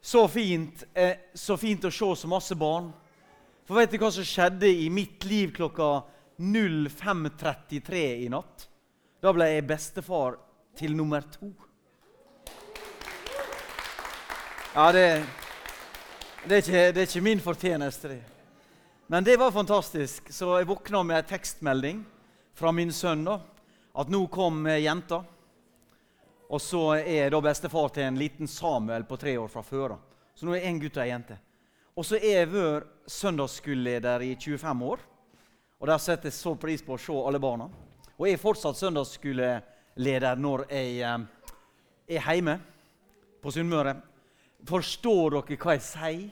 Så fint, eh, så fint å se så masse barn. For vet du hva som skjedde i mitt liv klokka 05.33 i natt? Da ble jeg bestefar til nummer to. Ja, det, det, er, ikke, det er ikke min fortjeneste, det. Men det var fantastisk. Så jeg våkna med en tekstmelding fra min sønn da, at nå kom eh, jenta. Og så er da bestefar til en liten Samuel på tre år fra før. da. Så nå er én gutt og ei jente. Og så er jeg vært søndagsskoleleder i 25 år. Og der setter jeg så pris på å se alle barna. Og jeg er fortsatt søndagsskoleleder når jeg eh, er hjemme på Sunnmøre. Forstår dere hva jeg sier?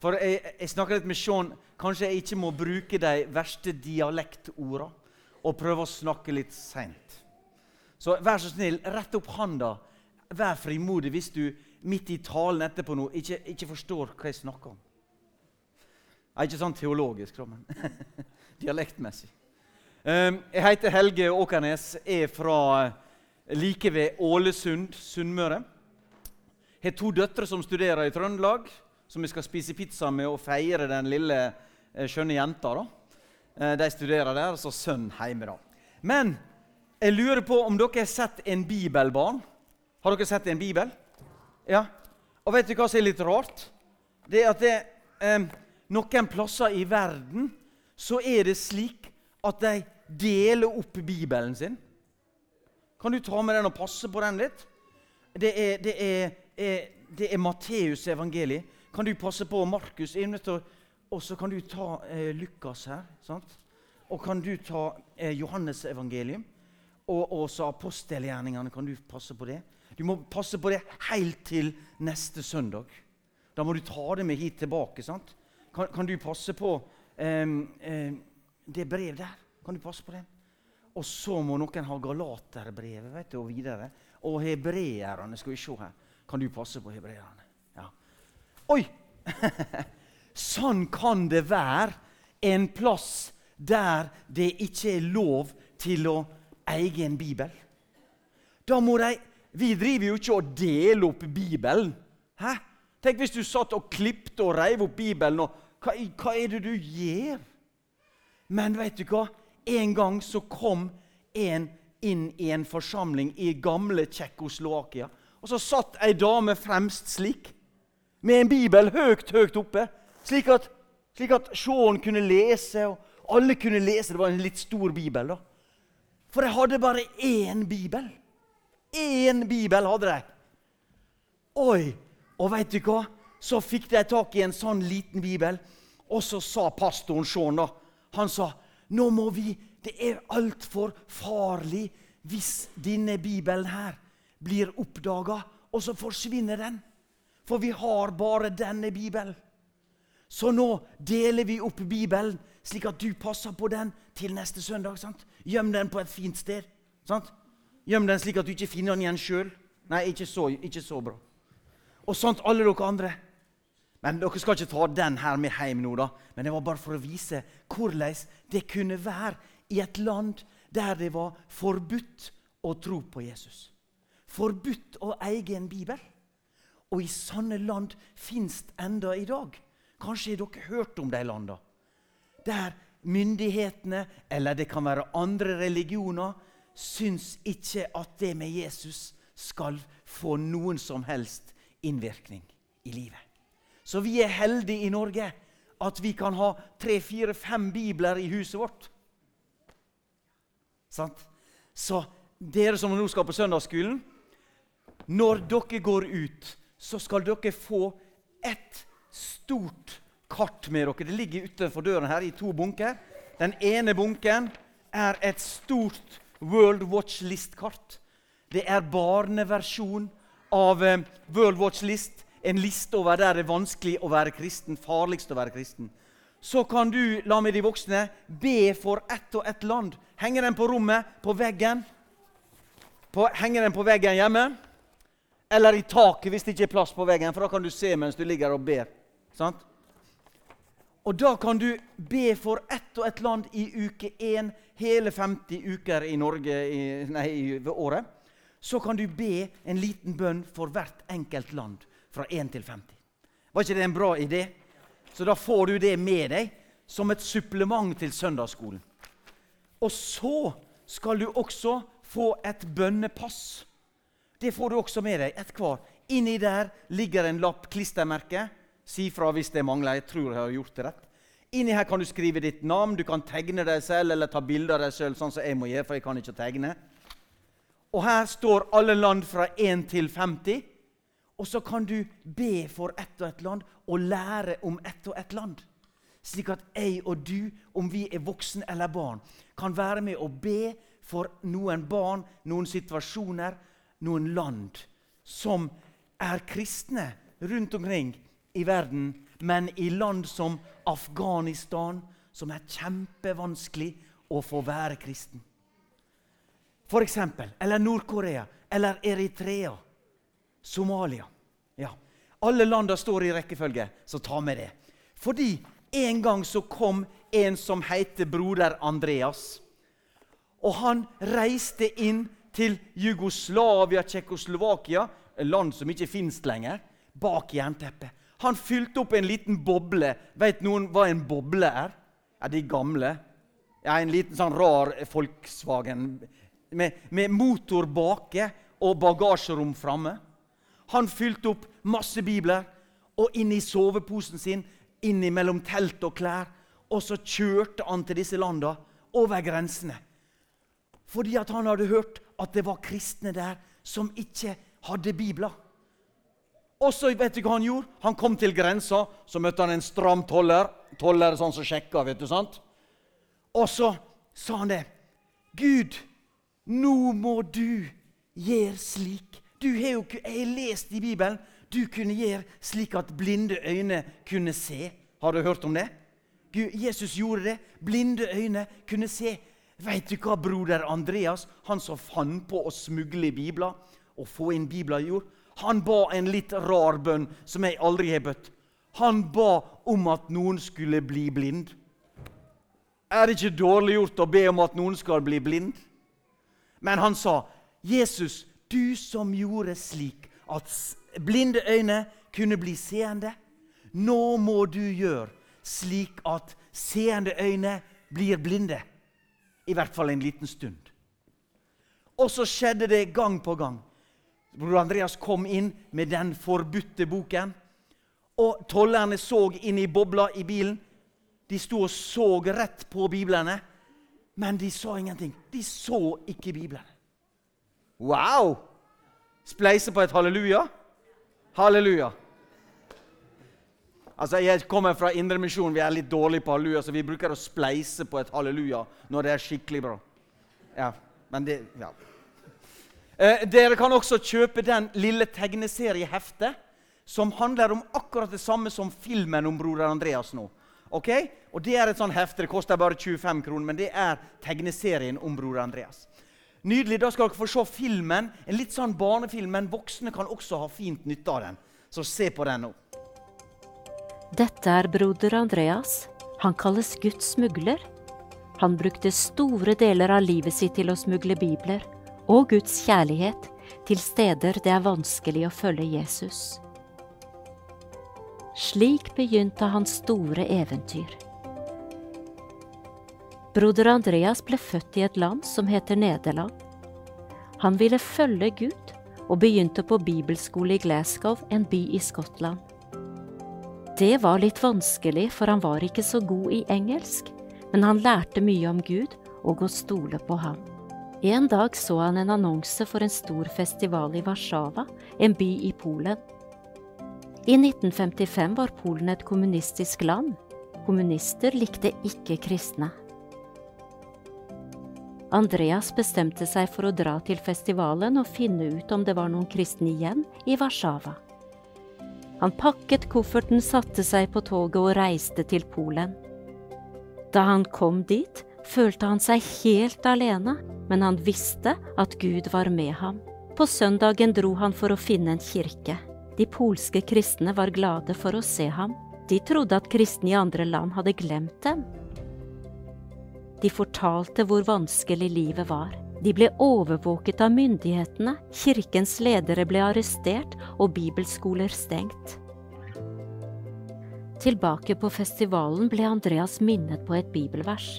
For jeg, jeg snakker litt med Sean. Kanskje jeg ikke må bruke de verste dialektordene og prøve å snakke litt seint. Så vær så snill, rett opp handa. Vær frimodig hvis du midt i talen etterpå nå ikke, ikke forstår hva jeg snakker om. Er ikke sånn teologisk, men dialektmessig. Um, jeg heter Helge Åkernes, er fra like ved Ålesund, Sunnmøre. Har to døtre som studerer i Trøndelag, som vi skal spise pizza med og feire den lille eh, skjønne jenta. da. Eh, de studerer der, så sønnen hjemme. da. Men jeg lurer på om dere har sett en bibelbarn. Har dere sett en bibel? Ja. Og vet du hva som er litt rart? Det er at det, eh, noen plasser i verden så er det slik at de deler opp Bibelen sin. Kan du ta med den og passe på den litt? Det er, det er, er, det er Matteus evangeliet. Kan du passe på Markus? Og så kan du ta eh, Lukas her. sant? Og kan du ta eh, Johannes evangelium? Og også apostelgjerningene. Kan du passe på det? Du må passe på det helt til neste søndag. Da må du ta det med hit tilbake. sant? Kan, kan du passe på um, det brevet der? Kan du passe på det? Og så må noen ha Galaterbrevet vet du, og videre. Og hebreerne. Skal vi se her. Kan du passe på hebreerne? Ja. Oi! sånn kan det være en plass der det ikke er lov til å eie en bibel. Da må de Vi driver jo ikke og deler opp Bibelen. Hæ? Tenk hvis du satt og klipte og reiv opp Bibelen. og hva, hva, er det du gjør? Men vet du hva? En gang så kom en inn i en forsamling i gamle Tsjekkoslovakia. Og så satt ei dame fremst slik, med en bibel høyt, høyt oppe. Slik at, slik at Sean kunne lese, og alle kunne lese. Det var en litt stor bibel. da. For jeg hadde bare én bibel. Én bibel hadde de. Oi! Og veit du hva? Så fikk de tak i en sånn liten bibel, og så sa pastoren Sean da, Han sa nå må vi Det er altfor farlig hvis denne bibelen her blir oppdaga, og så forsvinner den. For vi har bare denne bibelen. Så nå deler vi opp Bibelen, slik at du passer på den til neste søndag. sant? Gjem den på et fint sted. sant? Gjem den slik at du ikke finner den igjen sjøl. Nei, ikke så, ikke så, bra. Og sånt alle dere andre. Men Dere skal ikke ta den her med hjem nå, da. Men det var bare for å vise hvordan det kunne være i et land der det var forbudt å tro på Jesus. Forbudt å eie en bibel. Og i sånne land fins det enda i dag. Kanskje har dere hørt om de landene. Der myndighetene, eller det kan være andre religioner, syns ikke at det med Jesus skal få noen som helst innvirkning i livet. Så vi er heldige i Norge at vi kan ha tre, fire, fem bibler i huset vårt. Sant? Så dere som nå skal på søndagsskolen Når dere går ut, så skal dere få ett stort kart med dere. Det ligger utenfor døren her i to bunker. Den ene bunken er et stort World Watch List-kart. Det er barneversjon av eh, World Watch List. En liste over der det er vanskelig å være kristen, farligst å være kristen. Så kan du la med de voksne be for ett og ett land. Henger den på rommet, på veggen? På, henger den på veggen hjemme? Eller i taket hvis det ikke er plass på veggen, for da kan du se mens du ligger og ber. Sant? Og da kan du be for ett og ett land i uke én, hele 50 uker i Norge i, nei, ved året. Så kan du be en liten bønn for hvert enkelt land. fra 1 til 50. Var ikke det en bra idé? Så da får du det med deg som et supplement til søndagsskolen. Og så skal du også få et bønnepass. Det får du også med deg. et hver. Inni der ligger en lapp, klistremerke. Si fra hvis det mangler. Jeg tror jeg har gjort det rett. Inni her kan du skrive ditt navn, du kan tegne deg selv eller ta bilde av deg selv, sånn som jeg må gjøre, for jeg kan ikke tegne. Og her står alle land fra 1 til 50. Og så kan du be for ett og ett land og lære om ett og ett land. Slik at jeg og du, om vi er voksne eller barn, kan være med og be for noen barn, noen situasjoner, noen land som er kristne rundt omkring i verden, men i land som Afghanistan, som er kjempevanskelig å få være kristen. For eksempel, eller Nord-Korea, eller Eritrea. Somalia. Ja. Alle landa står i rekkefølge, så ta med det. Fordi en gang så kom en som heter broder Andreas. Og han reiste inn til Jugoslavia, Tsjekkoslovakia, land som ikke fins lenger, bak jernteppet. Han fylte opp en liten boble. Vet noen hva en boble er? Ja, De gamle. Ja, En liten sånn rar Volkswagen med, med motor bake og bagasjerom framme. Han fylte opp masse bibler og inn i soveposen sin, inn mellom telt og klær. Og så kjørte han til disse landa over grensene. Fordi at han hadde hørt at det var kristne der som ikke hadde bibler. Og så vet du hva han gjorde? Han kom til grensa, så møtte han en stram toller. Toller sånn som sjekka, vet du. sant? Og så sa han det. Gud, nå må du gjøre slik. Du har jo jeg har lest i Bibelen du kunne gjøre slik at blinde øyne kunne se. Har du hørt om det? Gud, Jesus gjorde det. Blinde øyne kunne se. Vet du hva broder Andreas, han som fant på å smugle i Bibler og få inn Bibler, gjorde? Han ba en litt rar bønn som jeg aldri har bøtt. Han ba om at noen skulle bli blind. Er det ikke dårlig gjort å be om at noen skal bli blind? Men han sa, 'Jesus, du som gjorde slik at blinde øyne kunne bli seende.' 'Nå må du gjøre slik at seende øyne blir blinde.' I hvert fall en liten stund. Og så skjedde det gang på gang. Bror Andreas kom inn med den forbudte boken. Og tollerne så inn i bobla i bilen. De sto og så rett på biblene. Men de sa ingenting. De så ikke biblene. Wow! Spleise på et halleluja? Halleluja. Altså, Jeg kommer fra Indremisjonen. Vi er litt dårlige på halleluja, så vi bruker å spleise på et halleluja når det er skikkelig bra. Ja, men det, ja. Eh, dere kan også kjøpe den lille tegneserieheftet som handler om akkurat det samme som filmen om broder Andreas nå. Ok? Og Det er et sånt hefte. Det koster bare 25 kroner, men det er tegneserien om bror Andreas. Nydelig. Da skal dere få se filmen. En litt sånn barnefilm, men voksne kan også ha fint nytte av den. Så se på den nå. Dette er broder Andreas. Han kalles Guds smugler. Han brukte store deler av livet sitt til å smugle bibler og Guds kjærlighet til steder det er vanskelig å følge Jesus. Slik begynte hans store eventyr. Broder Andreas ble født i et land som heter Nederland. Han ville følge Gud og begynte på bibelskole i Glasgow, en by i Skottland. Det var litt vanskelig, for han var ikke så god i engelsk, men han lærte mye om Gud og å stole på ham. En dag så han en annonse for en stor festival i Warszawa, en by i Polen. I 1955 var Polen et kommunistisk land. Kommunister likte ikke kristne. Andreas bestemte seg for å dra til festivalen og finne ut om det var noen kristne igjen i Warszawa. Han pakket kofferten, satte seg på toget og reiste til Polen. Da han kom dit, følte han seg helt alene, men han visste at Gud var med ham. På søndagen dro han for å finne en kirke. De polske kristne var glade for å se ham. De trodde at kristne i andre land hadde glemt dem. De fortalte hvor vanskelig livet var. De ble overvåket av myndighetene, kirkens ledere ble arrestert og bibelskoler stengt. Tilbake på festivalen ble Andreas minnet på et bibelvers.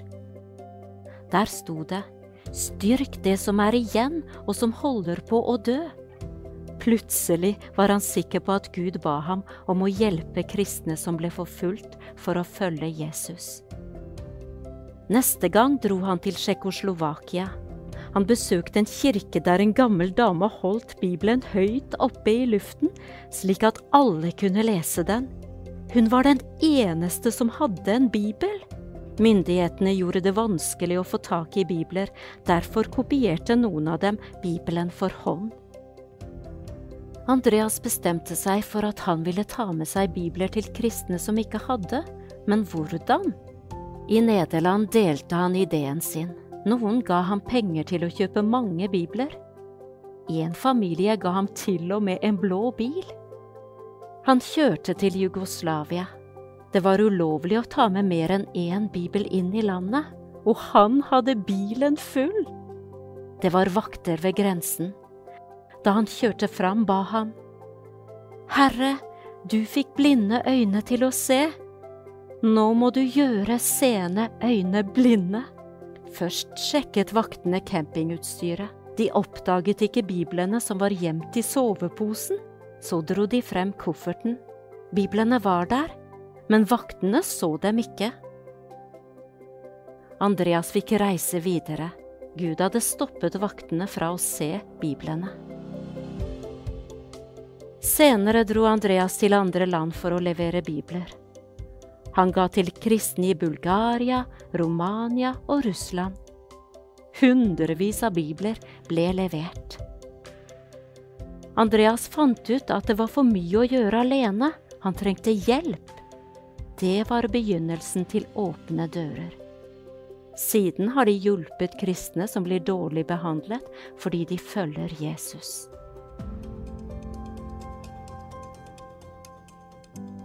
Der sto det Styrk det som er igjen og som holder på å dø. Plutselig var han sikker på at Gud ba ham om å hjelpe kristne som ble forfulgt for å følge Jesus. Neste gang dro han til Tsjekkoslovakia. Han besøkte en kirke der en gammel dame holdt Bibelen høyt oppe i luften, slik at alle kunne lese den. Hun var den eneste som hadde en bibel. Myndighetene gjorde det vanskelig å få tak i bibler, derfor kopierte noen av dem Bibelen for hånd. Andreas bestemte seg for at han ville ta med seg bibler til kristne som ikke hadde, men hvordan? I Nederland delte han ideen sin. Noen ga ham penger til å kjøpe mange bibler. I En familie ga ham til og med en blå bil. Han kjørte til Jugoslavia. Det var ulovlig å ta med mer enn én bibel inn i landet, og han hadde bilen full. Det var vakter ved grensen. Da han kjørte fram, ba han, Herre, du fikk blinde øyne til å se. Nå må du gjøre seende øyne blinde. Først sjekket vaktene campingutstyret. De oppdaget ikke biblene som var gjemt i soveposen. Så dro de frem kofferten. Biblene var der, men vaktene så dem ikke. Andreas fikk reise videre. Gud hadde stoppet vaktene fra å se biblene. Senere dro Andreas til andre land for å levere bibler. Han ga til kristne i Bulgaria, Romania og Russland. Hundrevis av bibler ble levert. Andreas fant ut at det var for mye å gjøre alene. Han trengte hjelp. Det var begynnelsen til åpne dører. Siden har de hjulpet kristne som blir dårlig behandlet fordi de følger Jesus.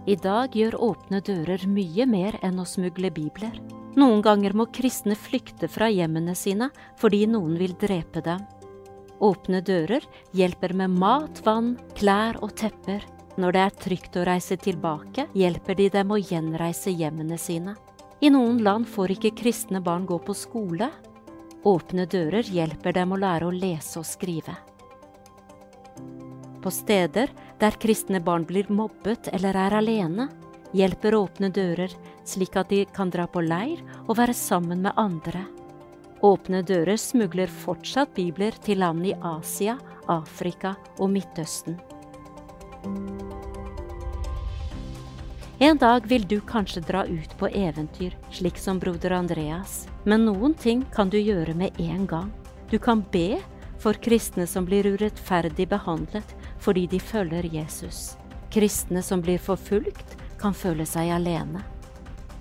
I dag gjør Åpne dører mye mer enn å smugle bibler. Noen ganger må kristne flykte fra hjemmene sine fordi noen vil drepe dem. Åpne dører hjelper med mat, vann, klær og tepper. Når det er trygt å reise tilbake, hjelper de dem å gjenreise hjemmene sine. I noen land får ikke kristne barn gå på skole. Åpne dører hjelper dem å lære å lese og skrive. På steder der kristne barn blir mobbet eller er alene, hjelper Åpne dører slik at de kan dra på leir og være sammen med andre. Åpne dører smugler fortsatt bibler til land i Asia, Afrika og Midtøsten. En dag vil du kanskje dra ut på eventyr, slik som broder Andreas. Men noen ting kan du gjøre med en gang. Du kan be for kristne som blir urettferdig behandlet fordi de følger Jesus. Kristne som blir forfulgt, kan føle seg alene.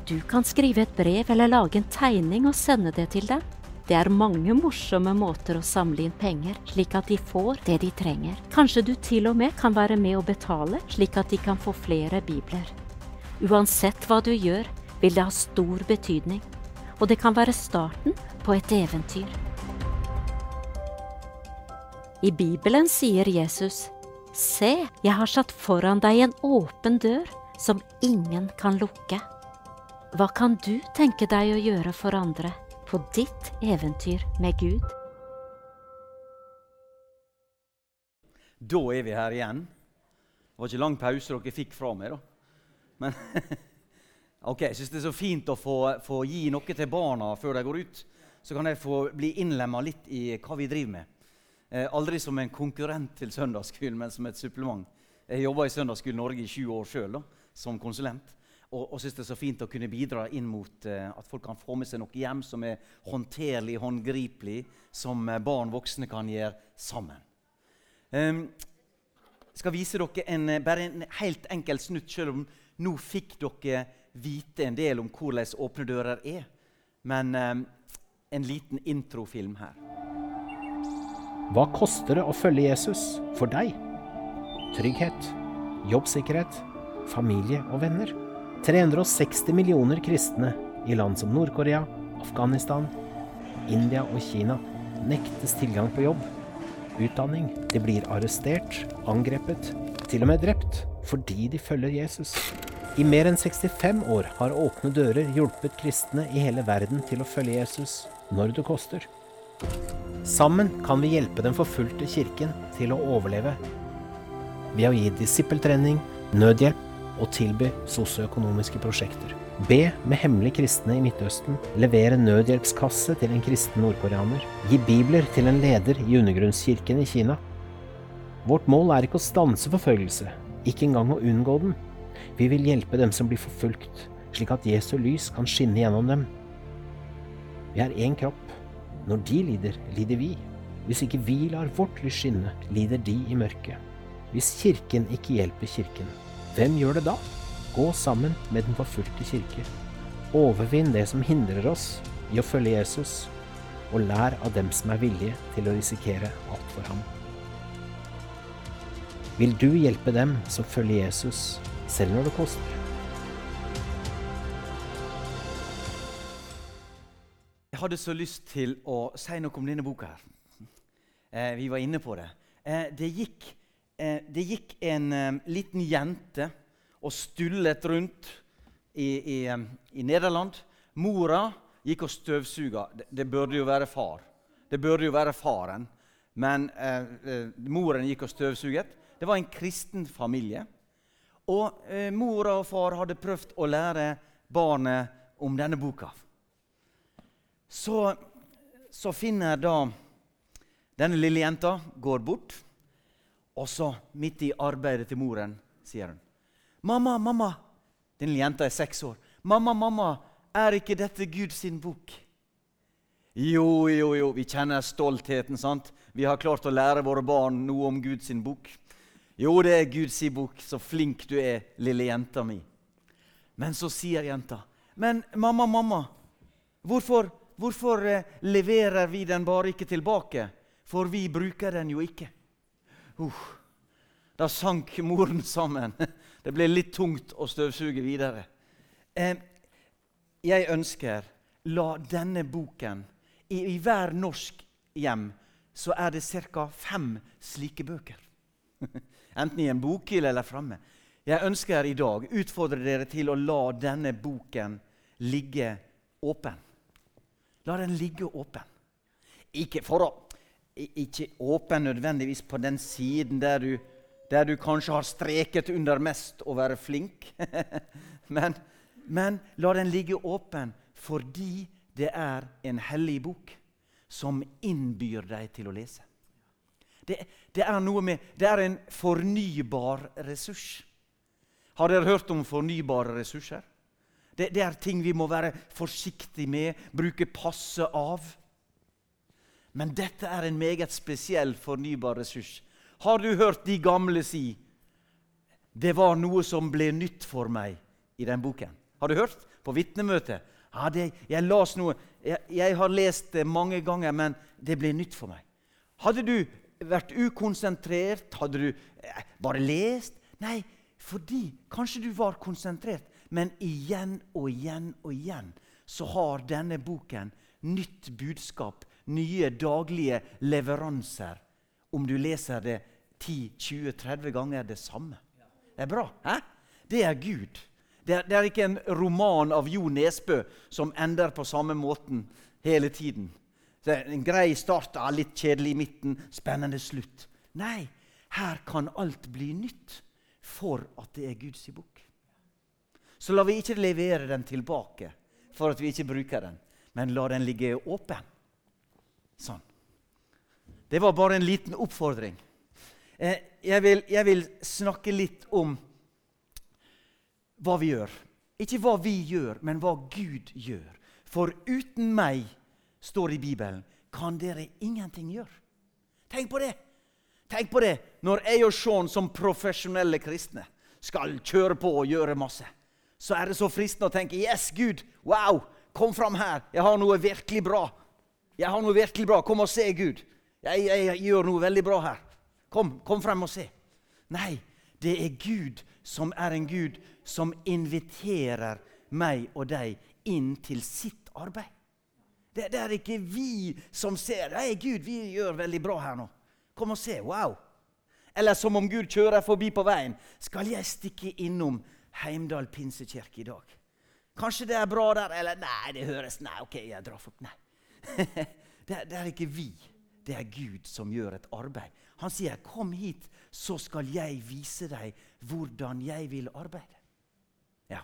Du kan skrive et brev eller lage en tegning og sende det til dem. Det er mange morsomme måter å samle inn penger, slik at de får det de trenger. Kanskje du til og med kan være med å betale, slik at de kan få flere bibler. Uansett hva du gjør, vil det ha stor betydning, og det kan være starten på et eventyr. I Bibelen sier Jesus, Se, jeg har satt foran deg en åpen dør som ingen kan lukke. Hva kan du tenke deg å gjøre for andre på ditt eventyr med Gud? Da er vi her igjen. Det var ikke lang pause dere fikk fra meg, da. Men ok, jeg syns det er så fint å få, få, gi noe til barna før de går ut. Så kan de få bli innlemma litt i hva vi driver med. Eh, aldri som en konkurrent til søndagsskolen, men som et supplement. Jeg jobba i Søndagsskolen Norge i 20 år sjøl som konsulent. Og, og syns det er så fint å kunne bidra inn mot uh, at folk kan få med seg noe hjem som er håndterlig, håndgripelig, som uh, barn og voksne kan gjøre sammen. Jeg skal vise dere en, bare en helt enkel snutt, selv om nå fikk dere vite en del om hvordan Åpne dører er. Men um, en liten introfilm her. Hva koster det å følge Jesus for deg? Trygghet, jobbsikkerhet, familie og venner. 360 millioner kristne i land som Nord-Korea, Afghanistan, India og Kina nektes tilgang på jobb, utdanning. De blir arrestert, angrepet, til og med drept fordi de følger Jesus. I mer enn 65 år har Åpne dører hjulpet kristne i hele verden til å følge Jesus når det koster. Sammen kan vi hjelpe den forfulgte kirken til å overleve ved å gi disippeltrening, nødhjelp og tilby sosioøkonomiske prosjekter. Be med hemmelige kristne i Midtøsten. Levere nødhjelpskasse til en kristen nordkoreaner. Gi bibler til en leder i undergrunnskirken i Kina. Vårt mål er ikke å stanse forfølgelse, ikke engang å unngå den. Vi vil hjelpe dem som blir forfulgt, slik at Jesu lys kan skinne gjennom dem. Vi er én kropp. Når de lider, lider vi. Hvis ikke vi lar vårt lys skinne, lider de i mørket. Hvis Kirken ikke hjelper Kirken, hvem gjør det da? Gå sammen med den forfulgte kirke. Overvinn det som hindrer oss i å følge Jesus, og lær av dem som er villige til å risikere alt for ham. Vil du hjelpe dem som følger Jesus, selv når det koster? Jeg hadde så lyst til å si noe om denne boka. her. Eh, vi var inne på det. Eh, det, gikk, det gikk en eh, liten jente og stullet rundt i, i, eh, i Nederland. Mora gikk og støvsuga. Det, det, burde jo være far. Det burde jo være faren. Men eh, eh, moren gikk og støvsuget. Det var en kristen familie. Og eh, mora og far hadde prøvd å lære barnet om denne boka. Så, så finner da denne lille jenta går bort, og så, midt i arbeidet til moren, sier hun 'Mamma, mamma' Denne jenta er seks år. 'Mamma, mamma, er ikke dette Guds bok?' Jo, jo, jo, vi kjenner stoltheten. sant? Vi har klart å lære våre barn noe om Guds bok. Jo, det er Guds bok. Så flink du er, lille jenta mi. Men så sier jenta, 'Men mamma, mamma, hvorfor, hvorfor eh, leverer vi den bare ikke tilbake?' For vi bruker den jo ikke. Uh, da sank moren sammen. Det ble litt tungt å støvsuge videre. Eh, jeg ønsker la denne boken I, i hver norsk hjem så er det ca. fem slike bøker. Enten i en bokhylle eller framme. Jeg ønsker i dag utfordre dere til å la denne boken ligge åpen. La den ligge åpen. Ikke for å Ikke åpen nødvendigvis på den siden der du der du kanskje har streket under mest å være flink. men, men la den ligge åpen fordi det er en hellig bok som innbyr deg til å lese. Det, det, er med, det er en fornybar ressurs. Har dere hørt om fornybare ressurser? Det, det er ting vi må være forsiktige med, bruke passe av. Men dette er en meget spesiell fornybar ressurs har du hørt de gamle si det var noe som ble nytt for meg i den boken? Har du hørt? På vitnemøtet. Ja, det, jeg, jeg, jeg, har lest det mange ganger, men det ble nytt for meg. Hadde du vært ukonsentrert? Hadde du eh, bare lest? Nei, fordi kanskje du var konsentrert, men igjen og igjen og igjen så har denne boken nytt budskap, nye daglige leveranser, om du leser det 10-20-30 ganger det samme. Det er bra. Hæ? Det er Gud. Det er, det er, ikke en roman av Jo Nesbø som ender på samme måten hele tiden. Det er en grei start, litt kjedelig i midten, spennende slutt. Nei, her kan alt bli nytt for at det er Guds bok. Så la vi ikke levere den tilbake for at vi ikke bruker den, men la den ligge åpen. Sånn. Det var bare en liten oppfordring. Eh, jeg vil, jeg vil snakke litt om hva vi gjør. Ikke hva vi gjør, men hva Gud gjør. For uten meg, står det i Bibelen, kan dere ingenting gjøre. Tenk på det! Tenk på det når jeg og Sean som profesjonelle kristne skal kjøre på og gjøre masse. Så er det så fristende å tenke Yes, Gud! Wow! Kom fram her! Jeg har noe virkelig bra. Jeg har noe virkelig bra. Kom og se, Gud. Jeg, jeg, jeg gjør noe veldig bra her. Kom, kom frem og se. Nei, det er Gud som er en Gud som inviterer meg og deg inn til sitt arbeid. Det, det, er ikke vi som ser Hei, Gud, vi gjør veldig bra her nå. Kom og se. Wow. Eller som om Gud kjører forbi på veien. Skal jeg stikke innom Heimdal pinsekirke i dag? Kanskje det er bra der? Eller nei, det høres Nei, OK, jeg drar for Nei. det, det er ikke vi. Det er Gud som gjør et arbeid. Han sier, 'Kom hit, så skal jeg vise deg hvordan jeg vil arbeide'. Ja.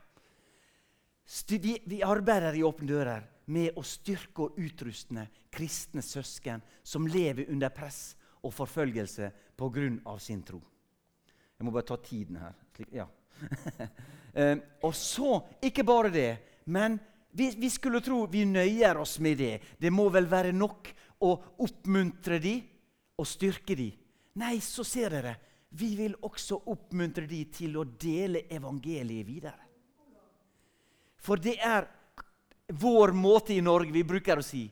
Vi, arbeider i Åpne dører med å styrke og utruste kristne søsken som lever under press og forfølgelse pga. sin tro. Jeg må bare ta tiden her. Ja. Eh, og så, ikke bare det, men vi, vi, skulle tro vi nøyer oss med det. Det må vel være nok å oppmuntre de og styrke de. Nei, så ser dere. Vi vil også oppmuntre de til å dele evangeliet videre. For det er vår måte i Norge Vi bruker å si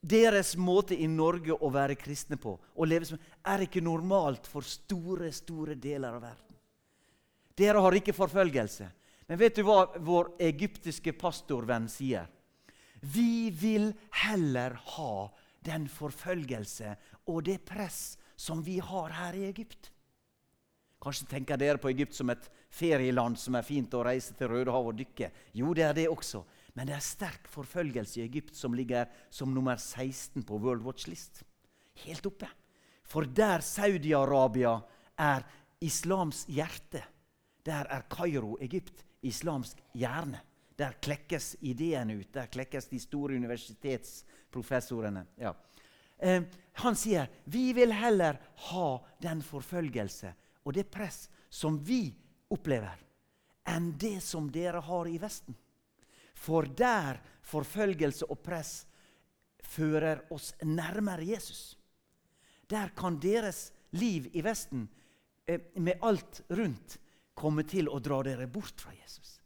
deres måte i Norge å være kristne på å leve som, er ikke normalt for store, store deler av verden. Dere har ikke forfølgelse. Men vet du hva vår egyptiske pastorvenn sier? Vi vil heller ha den forfølgelse og det press som vi har her i Egypt. Kanskje tenker dere på Egypt som et ferieland som er fint å reise til Rødehavet og dykke. Jo, det er det også. Men det er sterk forfølgelse i Egypt som ligger som nummer 16 på World Watch List. Helt oppe. For der Saudi-Arabia er islams hjerte, der er Kairo, Egypt, islamsk hjerne. Der klekkes ideene ut. Der klekkes de store universitetsprofessorene. Ja. Eh, han sier vi vil heller ha den forfølgelse og det press som vi opplever, enn det som dere har i Vesten. For der forfølgelse og press fører oss nærmere Jesus. Der kan deres liv i Vesten eh, med alt rundt komme til å dra dere bort fra Jesus.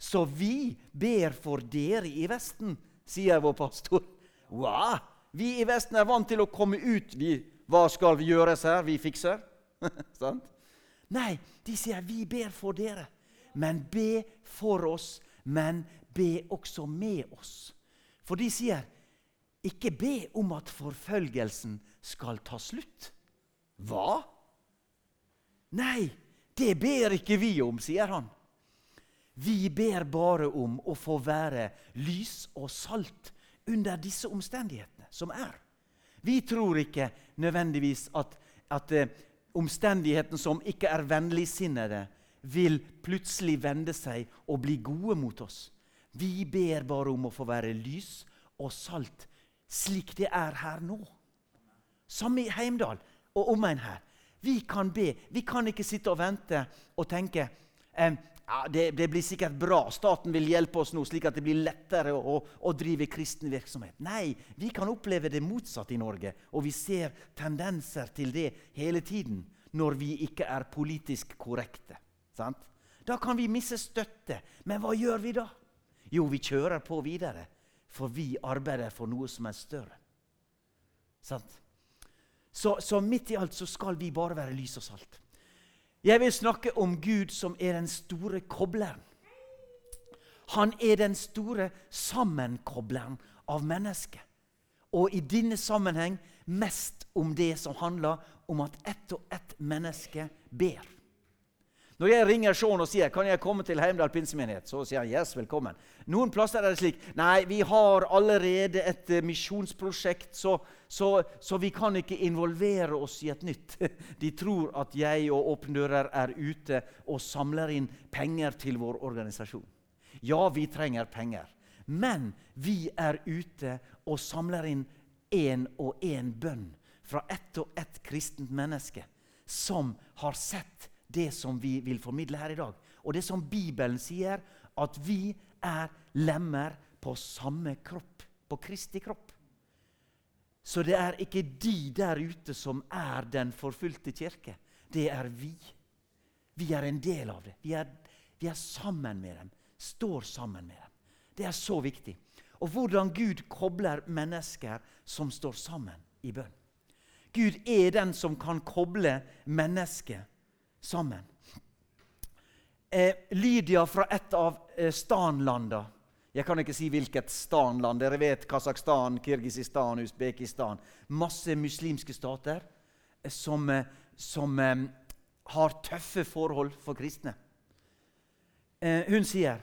Så vi ber for dere i Vesten, sier vår pastor. Wow! Vi i Vesten er vant til å komme ut. Vi, hva skal vi gjøres her? Vi fikser. Nei, de sier vi ber for dere. Men be for oss, men be også med oss. For de sier, ikke be om at forfølgelsen skal ta slutt. Hva? Nei, det ber ikke vi om, sier han. Vi ber bare om å få være lys og salt under disse omstendighetene som er. Vi tror ikke nødvendigvis at, at uh, omstendighetene som ikke er vennligsinnede, vil plutselig vende seg og bli gode mot oss. Vi ber bare om å få være lys og salt slik det er her nå. Samme i Heimdal og omegn her. Vi kan be. Vi kan ikke sitte og vente og tenke eh, ja, det, det, blir sikkert bra. Staten vil hjelpe oss nå, slik at det blir lettere å, å, drive kristen virksomhet. Nei, vi kan oppleve det motsatte i Norge. Og vi ser tendenser til det hele tiden når vi ikke er politisk korrekte. Sant? Da kan vi miste støtte. Men hva gjør vi da? Jo, vi kjører på videre, for vi arbeider for noe som er større. Sant? Så, så midt i alt så skal vi bare være lys og salt. Jeg vil snakke om Gud som er den store kobleren. Han er den store sammenkobleren av mennesket. Og i denne sammenheng mest om det som handler om at ett og ett menneske ber. Når jeg ringer Sean og sier kan jeg komme til Heimdal pinsemenighet, så sier han yes, velkommen. Noen plasser er det slik nei, vi har allerede et uh, misjonsprosjekt, så, så, så, vi kan ikke involvere oss i et nytt. De tror at jeg og Åpne dører er ute og samler inn penger til vår organisasjon. Ja, vi trenger penger. Men vi er ute og samler inn én og én bønn fra ett og ett kristent menneske som har sett det som vi vil formidle her i dag. Og det som Bibelen sier, at vi er lemmer på samme kropp. På Kristi kropp. Så det er ikke de der ute som er den forfulgte kirke. Det er vi. Vi er en del av det. Vi er, vi er sammen med dem. Står sammen med dem. Det er så viktig. Og hvordan Gud kobler mennesker som står sammen i bønn. Gud er den som kan koble mennesket sammen. Eh, Lydia fra et av eh, stanlanda Jeg kan ikke si hvilket stanland. Dere vet Kasakhstan, Kirgisistan, Usbekistan. Masse muslimske stater som, eh, som eh, har tøffe forhold for kristne. Eh, hun sier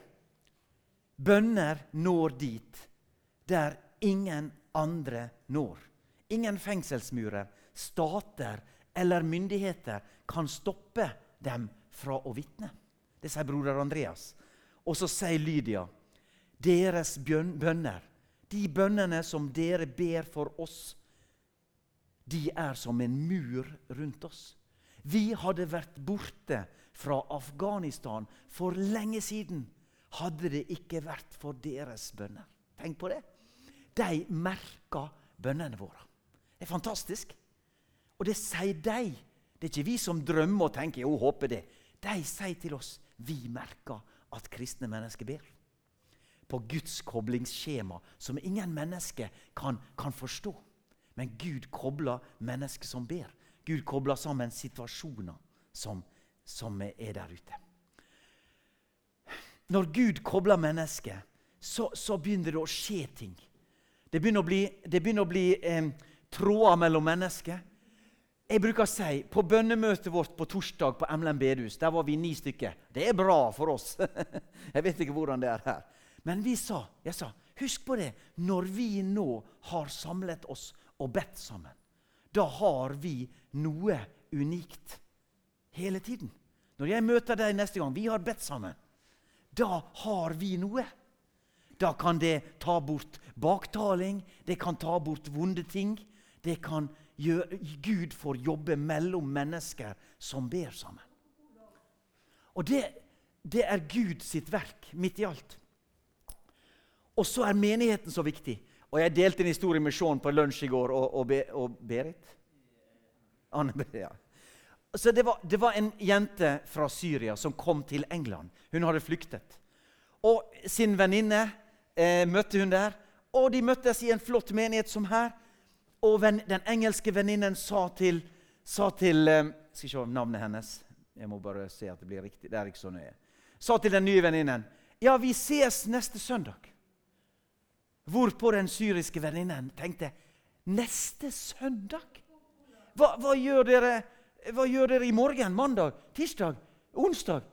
bønner når dit der ingen andre når. Ingen fengselsmurer, stater eller myndigheter kan stoppe dem fra å vitne. Det sier broder Andreas. Og så sier Lydia deres bønner, de bønnene som dere ber for oss, de er som en mur rundt oss. Vi hadde vært borte fra Afghanistan for lenge siden hadde det ikke vært for deres bønner. Tenk på det. De merka bønnene våre. Det er fantastisk. Og det sier de. Det er ikke vi som drømmer og tenker jo, håper det. De sier til oss vi merker at kristne mennesker ber. På Guds koblingsskjema som ingen mennesker kan, kan forstå. Men Gud kobler mennesker som ber. Gud kobler sammen situasjoner som, som er der ute. Når Gud kobler mennesker, så, så, begynner det å skje ting. Det begynner å bli, å bli eh, tråder mellom mennesker. Jeg bruker å si På bønnemøtet vårt på torsdag på Emlen bedehus der var vi ni stykker. Det er bra for oss. jeg vet ikke hvordan det er her. Men vi sa, jeg sa, husk på det når vi nå har samlet oss og bedt sammen. Da har vi noe unikt hele tiden. Når jeg møter deg neste gang, vi har bedt sammen, da har vi noe. Da kan det ta bort baktaling, det kan ta bort vonde ting. Det kan Gud får jobbe mellom mennesker som ber sammen. Og det, det er Gud sitt verk midt i alt. Og så er menigheten så viktig. Og Jeg delte en historie med Sean på lunsj i går og, og, Be, og Berit. Anne, ja. Så det var, det var, en jente fra Syria som kom til England. Hun hadde flyktet. Og Sin venninne eh, møtte hun der. Og De møttes i en flott menighet som her. Og den engelske venninnen sa til, sa til Skal Skal se navnet hennes. Jeg må bare se at det blir riktig. Det er ikke så nøye. Sa til den nye venninnen Ja, vi ses neste søndag. Hvorpå den syriske venninnen tenkte Neste søndag? Hva, hva, gjør dere, hva gjør dere i morgen? Mandag? Tirsdag? Onsdag?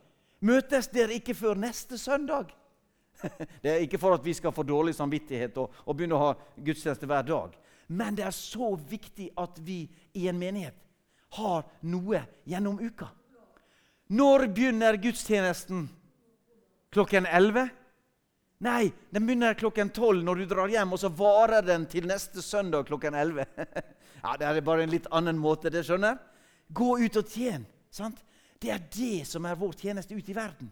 Møtes dere ikke før neste søndag? Det er ikke for at vi skal få dårlig samvittighet og, og begynne å ha gudstjeneste hver dag. Men det er så viktig at vi i en menighet har noe gjennom uka. Når begynner gudstjenesten? Klokken 11? Nei, den begynner klokken 12 når du drar hjem, og så varer den til neste søndag klokken 11. ja, Det er bare en litt annen måte, det skjønner. Gå ut og tjen. sant? Det er det som er vår tjeneste ute i verden.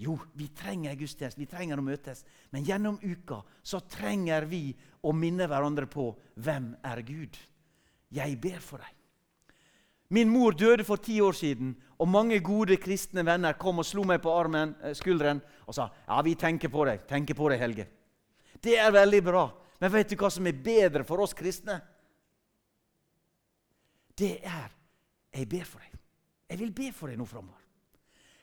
Jo, vi trenger gudstjeneste, vi trenger å møtes. Men gjennom uka så trenger vi å minne hverandre på hvem er Gud. Jeg ber for deg. Min mor døde for ti år siden, og mange gode kristne venner kom og slo meg på armen, eh, skulderen og sa ja, vi tenker på deg, tenker på deg, Helge. Det er veldig bra. Men vet du hva som er bedre for oss kristne? Det er jeg ber for deg. Jeg vil be for deg nå framover.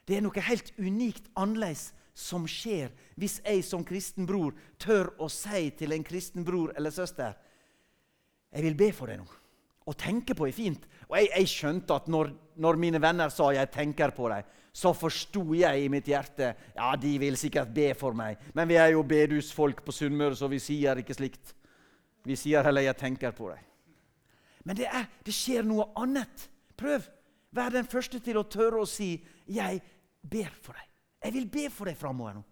Det er noe helt unikt annerledes som skjer hvis jeg som kristen bror tør å si til en kristen bror eller søster Jeg vil be for deg nå. Å tenke på er fint. Og jeg, jeg skjønte at når, når, mine venner sa 'jeg tenker på deg', så forsto jeg i mitt hjerte ja, de vil sikkert be for meg. Men vi er jo bedusfolk på Sunnmøre, så vi sier ikke slikt. Vi sier heller 'jeg tenker på deg'. Men det, er, det skjer noe annet. Prøv. Vær den første til å tørre å si 'jeg ber for deg'. Jeg vil be for deg framover nå.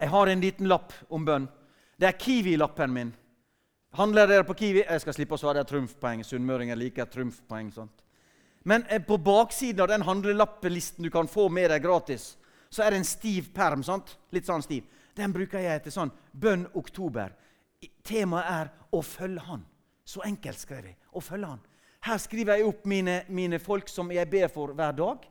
Jeg har en liten lapp om bønn. Det er Kiwi-lappen min. Handler dere på Kiwi? Jeg skal slippe å svare trumfpoeng. Sunnmøringer liker trumfpoeng. sånt. Men eh, på baksiden av den handlelappelisten du kan få med deg gratis, så er det en stiv perm. sant? Litt sånn stiv. Den bruker jeg til sånn bønn oktober. Temaet er 'Å følge Han'. Så enkelt skrev jeg. Å følge Han. Her skriver jeg opp mine, mine folk som jeg ber for hver dag.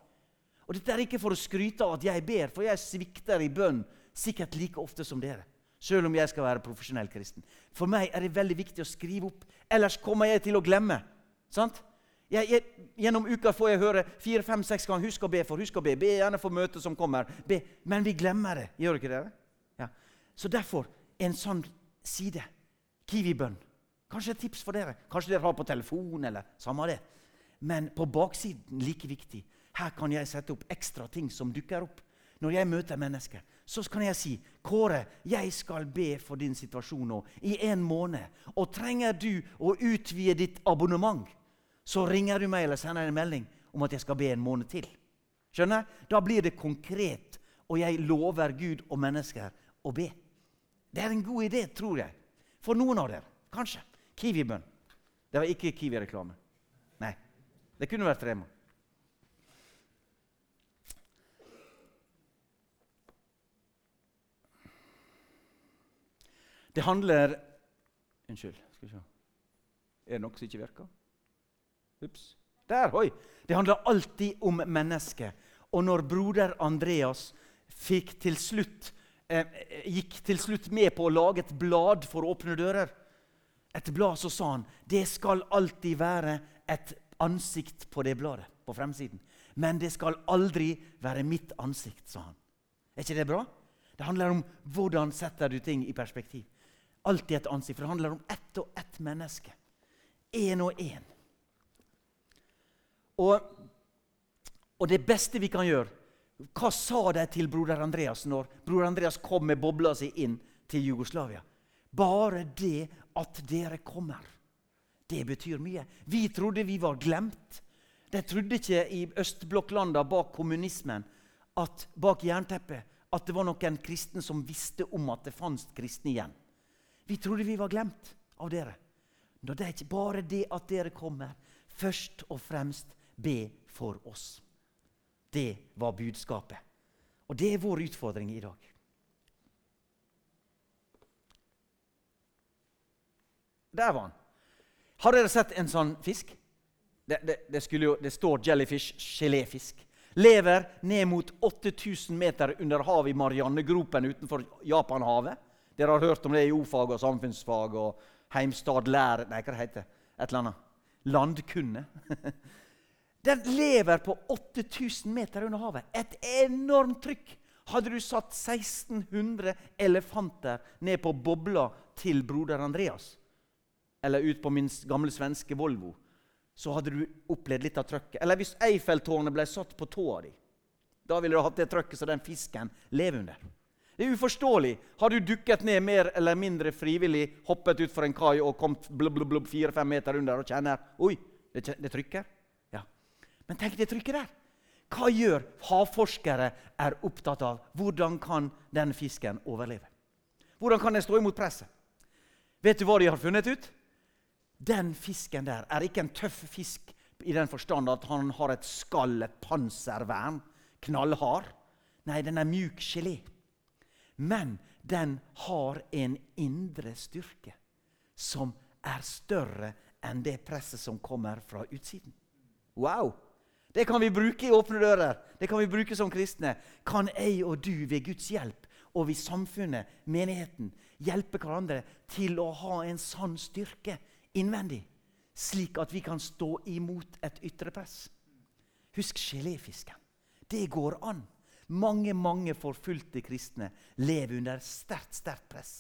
Og Dette er ikke for å skryte av at jeg ber, for jeg svikter i bønn sikkert like ofte som dere. Selv om jeg skal være profesjonell kristen. For meg er det veldig viktig å skrive opp. Ellers kommer jeg til å glemme. Sant? Jeg, jeg, gjennom uka får jeg høre fire, fem, seks ganger 'Husk å be for'. husk å be. Be gjerne for møtet som kommer. Be. Men vi glemmer det. Gjør ikke dere? Ja. Så derfor en sånn side. Kiwi-bønn. Kanskje et tips for dere. Kanskje dere har på telefon. eller samme det. Men på baksiden like viktig. Her kan jeg sette opp ekstra ting som dukker opp. Når jeg møter mennesker, så kan jeg si Kåre, jeg skal be for din situasjon nå i en måned. Og trenger du å utvide ditt abonnement, så ringer du meg eller sender en melding om at jeg skal be en måned til. Skjønner? Da blir det konkret, og jeg lover Gud og mennesker å be. Det er en god idé, tror jeg. For noen av dere. Kanskje. Kiwi-bønn. Det var ikke Kiwi-reklame. Nei. Det kunne vært Rema. Det handler Unnskyld. Skal vi se. Er det noe som ikke virker? Ups. Der, oi! Det handler alltid om mennesket. Og når broder Andreas fikk til slutt, eh, gikk til slutt med på å lage et blad for åpne dører, et blad, så sa han det skal alltid være et ansikt på det bladet. på fremsiden. Men det skal aldri være mitt ansikt, sa han. Er ikke det bra? Det handler om hvordan setter du ting i perspektiv. Alltid et ansikt, for det handler om ett og ett menneske. Én og én. Og, og det beste vi kan gjøre Hva sa de til broder Andreas når broder Andreas kom med bobla si inn til Jugoslavia? Bare det at dere kommer. Det betyr mye. Vi trodde vi var glemt. De trodde ikke i østblokklanda bak kommunismen, at, bak jernteppet, at det var noen kristne som visste om at det fantes kristne igjen. Vi trodde vi var glemt av dere. Når det er ikke bare det at dere kommer. Først og fremst be for oss. Det var budskapet. Og det er vår utfordring i dag. Der var han. Har dere sett en sånn fisk? Det, det, det, jo, det står jellyfish, geléfisk. Lever ned mot 8000 meter under havet i Mariannegropen utenfor Japanhavet. Dere har hørt om det i o-fag og samfunnsfag og Heimstad lære Nei, hva det heter Et eller annet. Landkunne. Den lever på 8000 meter under havet. Et enormt trykk. Hadde du satt 1600 elefanter ned på bobla til broder Andreas, eller ut på min gamle svenske Volvo, så hadde du opplevd litt av trøkket. Eller hvis Eiffeltårnet ble satt på tåa di. Da ville du hatt det trøkket som den fisken lever under. Det er uforståelig. Har du dukket ned mer eller mindre frivillig, hoppet utfor en kai og kommet blubb, blubb, blubb, fire-fem meter under og kjenner Oi, det, det trykker? Ja. Men tenk det trykket der. Hva gjør havforskere er opptatt av? Hvordan kan den fisken overleve? Hvordan kan den stå imot presset? Vet du hva de har funnet ut? Den fisken der er ikke en tøff fisk i den forstand at han har et skall, et panservern, knallhard. Nei, den er mjuk gelé. Men den har en indre styrke som er større enn det presset som kommer fra utsiden. Wow! Det kan vi bruke i Åpne dører. Det kan vi bruke som kristne. Kan jeg og du ved Guds hjelp og ved samfunnet, menigheten, hjelpe hverandre til å ha en sann styrke innvendig, slik at vi kan stå imot et ytre press. Husk geléfisken. Det går an. Mange mange forfulgte kristne lever under sterkt sterkt press,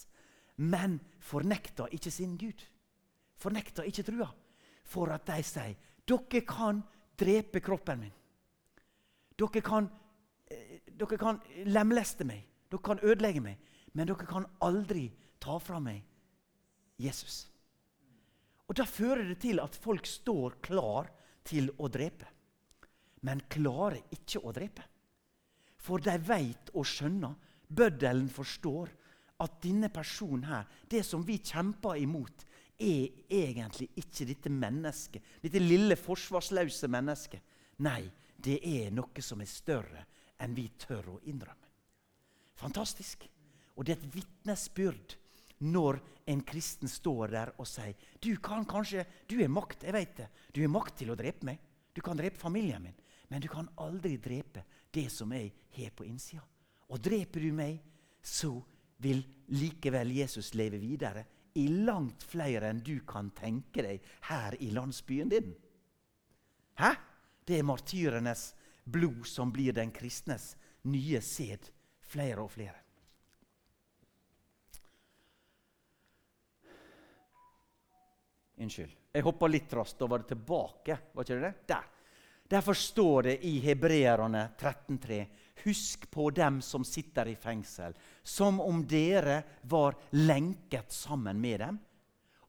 men fornekter ikke sin Gud. Fornekter ikke trua. For at de sier dere kan drepe kroppen min. Dere kan, eh, dere kan lemleste meg. Dere kan ødelegge meg. Men dere kan aldri ta fra meg Jesus. Og Da fører det til at folk står klar til å drepe, men klarer ikke å drepe. For de veit og skjønner, bøddelen forstår, at denne personen her, det som vi kjemper imot, er egentlig ikke dette mennesket, dette lille forsvarsløse mennesket. Nei, det er noe som er større enn vi tør å innrømme. Fantastisk. Og det er et vitnesbyrd når en kristen står der og sier du kan kanskje, du er makt, jeg vet det. Du har makt til å drepe meg. Du kan drepe familien min. Men du kan aldri drepe det som jeg har på innsida. Og dreper du meg, så vil likevel Jesus leve videre i langt flere enn du kan tenke deg her i landsbyen din. Hæ? Det er martyrenes blod som blir den kristnes nye sæd, flere og flere. Unnskyld. Jeg hoppa litt raskt og var tilbake. Var ikke det det? Der. Derfor står det i Hebreerne 13,3.: Husk på dem som sitter i fengsel, som om dere var lenket sammen med dem.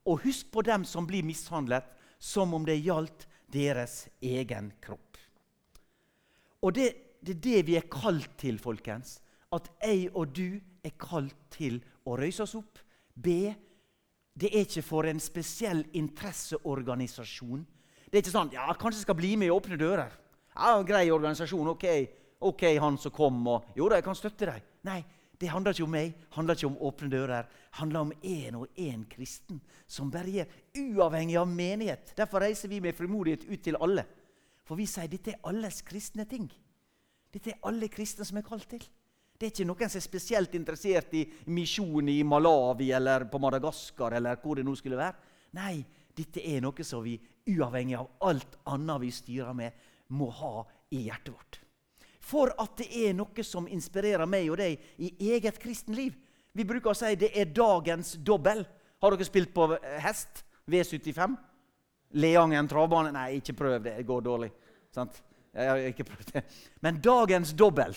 Og husk på dem som blir mishandlet, som om det gjaldt deres egen kropp. Og det, det er det vi er kalt til, folkens. At jeg og du er kalt til å røyse oss opp, be. Det er ikke for en spesiell interesseorganisasjon. Det er ikke sånn ja, 'Kanskje jeg skal bli med i Åpne dører'. Ja, Grei organisasjon. Ok, ok, han som kom. og Jo da, jeg kan støtte deg. Nei, det handler ikke om meg, handler ikke om åpne dører. Det handler om én og én kristen som berger, uavhengig av menighet. Derfor reiser vi med frimodighet ut til alle. For vi sier dette er alles kristne ting. Dette er alle kristne som er kalt til. Det er ikke noen som er spesielt interessert i misjon i Malawi eller på Madagaskar. eller hvor det nå skulle være. Nei, dette er noe som vi, uavhengig av alt annet vi styrer med, må ha i hjertet vårt for at det er noe som inspirerer meg og deg i eget kristenliv. Vi bruker å si det er dagens dobbel. Har dere spilt på hest? V75? Leangen travbane? Nei, ikke prøv det. Det går dårlig. Sant? Jeg har ikke prøvd det. Men dagens dobbel,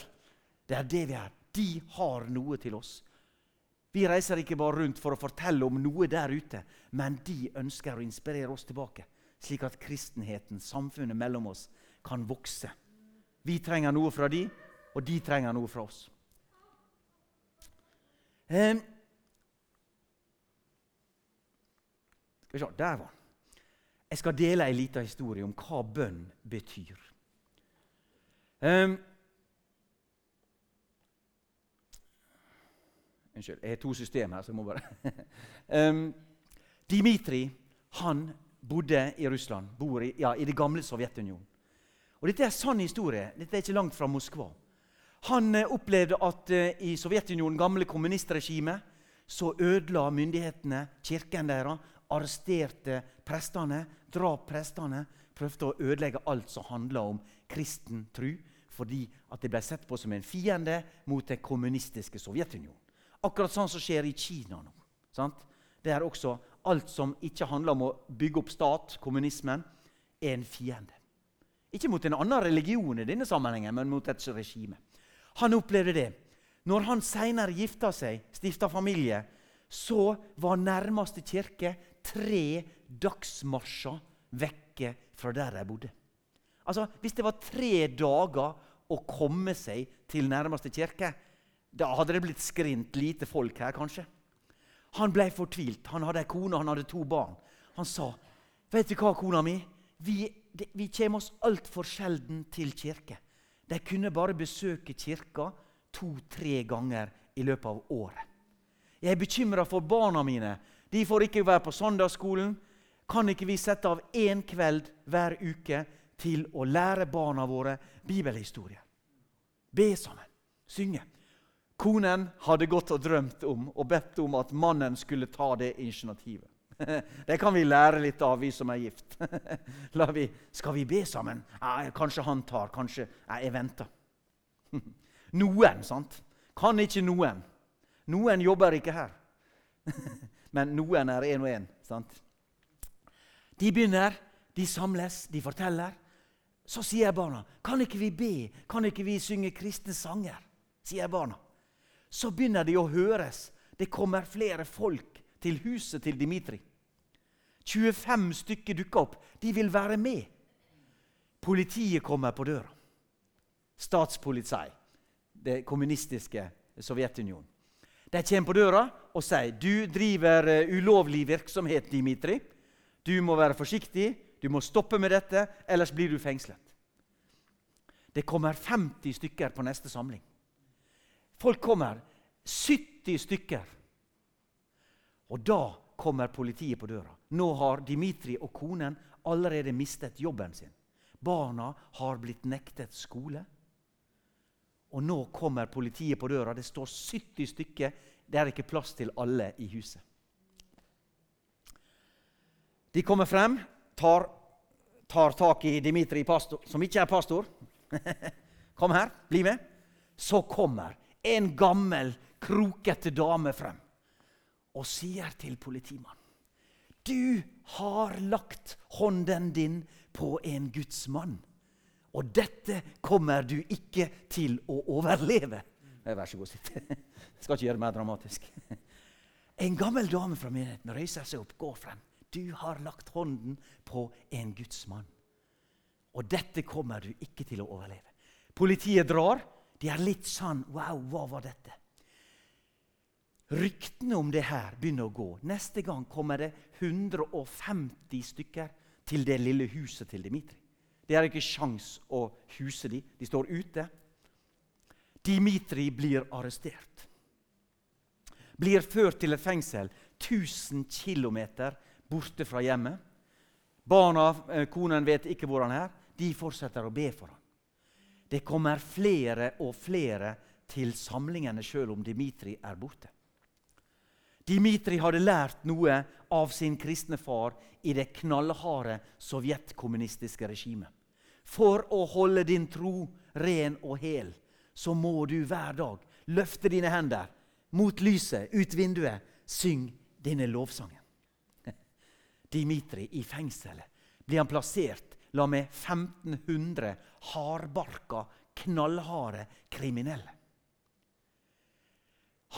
det er det vi er. De har noe til oss. Vi reiser ikke bare rundt for å fortelle om noe der ute, men de ønsker å inspirere oss tilbake, slik at kristenheten, samfunnet mellom oss, kan vokse vi trenger noe fra de, og de trenger noe fra oss. Um, skal vi se Der var Jeg skal dele en liten historie om hva bønn betyr. Um, Unnskyld, jeg har to system her, så jeg må bare um, Dimitri han bodde i Russland, bor i, ja, i det gamle Sovjetunionen. Og Dette er en sann historie. Dette er ikke langt fra Moskva. Han eh, opplevde at eh, i Sovjetunionen, gamle kommunistregime, så ødela myndighetene kirken deres, arresterte prestene, drap prestene, prøvde å ødelegge alt som handla om kristen tru, fordi at det ble sett på som en fiende mot det kommunistiske Sovjetunionen. Akkurat sånn som skjer i Kina nå. Sant? Det er også Alt som ikke handler om å bygge opp stat, kommunismen, er en fiende. Ikke mot en annen religion i denne sammenhengen, men mot et regime. Han opplevde det. Når han seinere gifta seg, stifta familie, så var nærmeste kirke tre dagsmarsjer vekke fra der de bodde. Altså, Hvis det var tre dager å komme seg til nærmeste kirke, da hadde det blitt skrint lite folk her, kanskje. Han ble fortvilt. Han hadde ei kone han hadde to barn. Han sa, 'Vet du hva, kona mi? Vi det, vi kommer oss altfor sjelden til kirke. De kunne bare besøke kirka to-tre ganger i løpet av året. Jeg er bekymra for barna mine. De får ikke være på søndagsskolen. Kan ikke vi sette av én kveld hver uke til å lære barna våre bibelhistorie? Be sammen, synge. Konen hadde gått og drømt om og bedt om at mannen skulle ta det initiativet. Det kan vi lære litt av, vi som er gift. Vi, skal vi be sammen? Ja, kanskje han tar, kanskje ja, Jeg venter. Noen, sant? Kan ikke noen. Noen jobber ikke her. Men noen er én og én. De begynner, de samles, de forteller. Så sier barna, 'Kan ikke vi be? Kan ikke vi synge kristne sanger?' sier barna. Så begynner de å høres. Det kommer flere folk til huset til Dimitri. 25 stykker dukker opp. De vil være med. Politiet kommer på døra. Statspoliti. Det kommunistiske Sovjetunionen. De kommer på døra og sier du driver eh, ulovlig virksomhet, Dimitri. Du må være forsiktig, du må stoppe med dette, ellers blir du fengslet. Det kommer 50 stykker på neste samling. Folk kommer. 70 stykker. Og da kommer politiet på døra. Nå har Dimitri og konen allerede mistet jobben sin. Barna har blitt nektet skole. Og nå kommer politiet på døra. Det står 70 stykker. Det er ikke plass til alle i huset. De kommer frem, tar, tar tak i Dimitri, pastor, som ikke er pastor. Kom her, bli med. Så kommer en gammel, krokete dame frem og sier til politimannen Du har lagt hånden din på en gudsmann. Og dette kommer du ikke til å overleve. Vær så god, sitt. Jeg skal ikke gjøre det mer dramatisk. En gammel dame fra menigheten reiser seg opp, går frem. Du har lagt hånden på en gudsmann. Og dette kommer du ikke til å overleve. Politiet drar. De er litt sånn Wow, hva var dette? Ryktene om det her begynner å gå. Neste gang kommer det 150 stykker til det lille huset til Dimitri. Det er ikke sjans å huse dem. De står ute. Dimitri blir arrestert. Blir ført til et fengsel 1000 km borte fra hjemmet. Barna, eh, konen vet ikke hvor han er. De fortsetter å be for ham. Det kommer flere og flere til samlingene sjøl om Dimitri er borte. Dimitri hadde lært noe av sin kristne far i det knallharde sovjetkommunistiske regimet. For å holde din tro ren og hel, så må du hver dag løfte dine hender mot lyset, ut vinduet, syng denne lovsangen. Dimitri i fengselet blir han plassert la med 1500 hardbarka, knallharde kriminelle.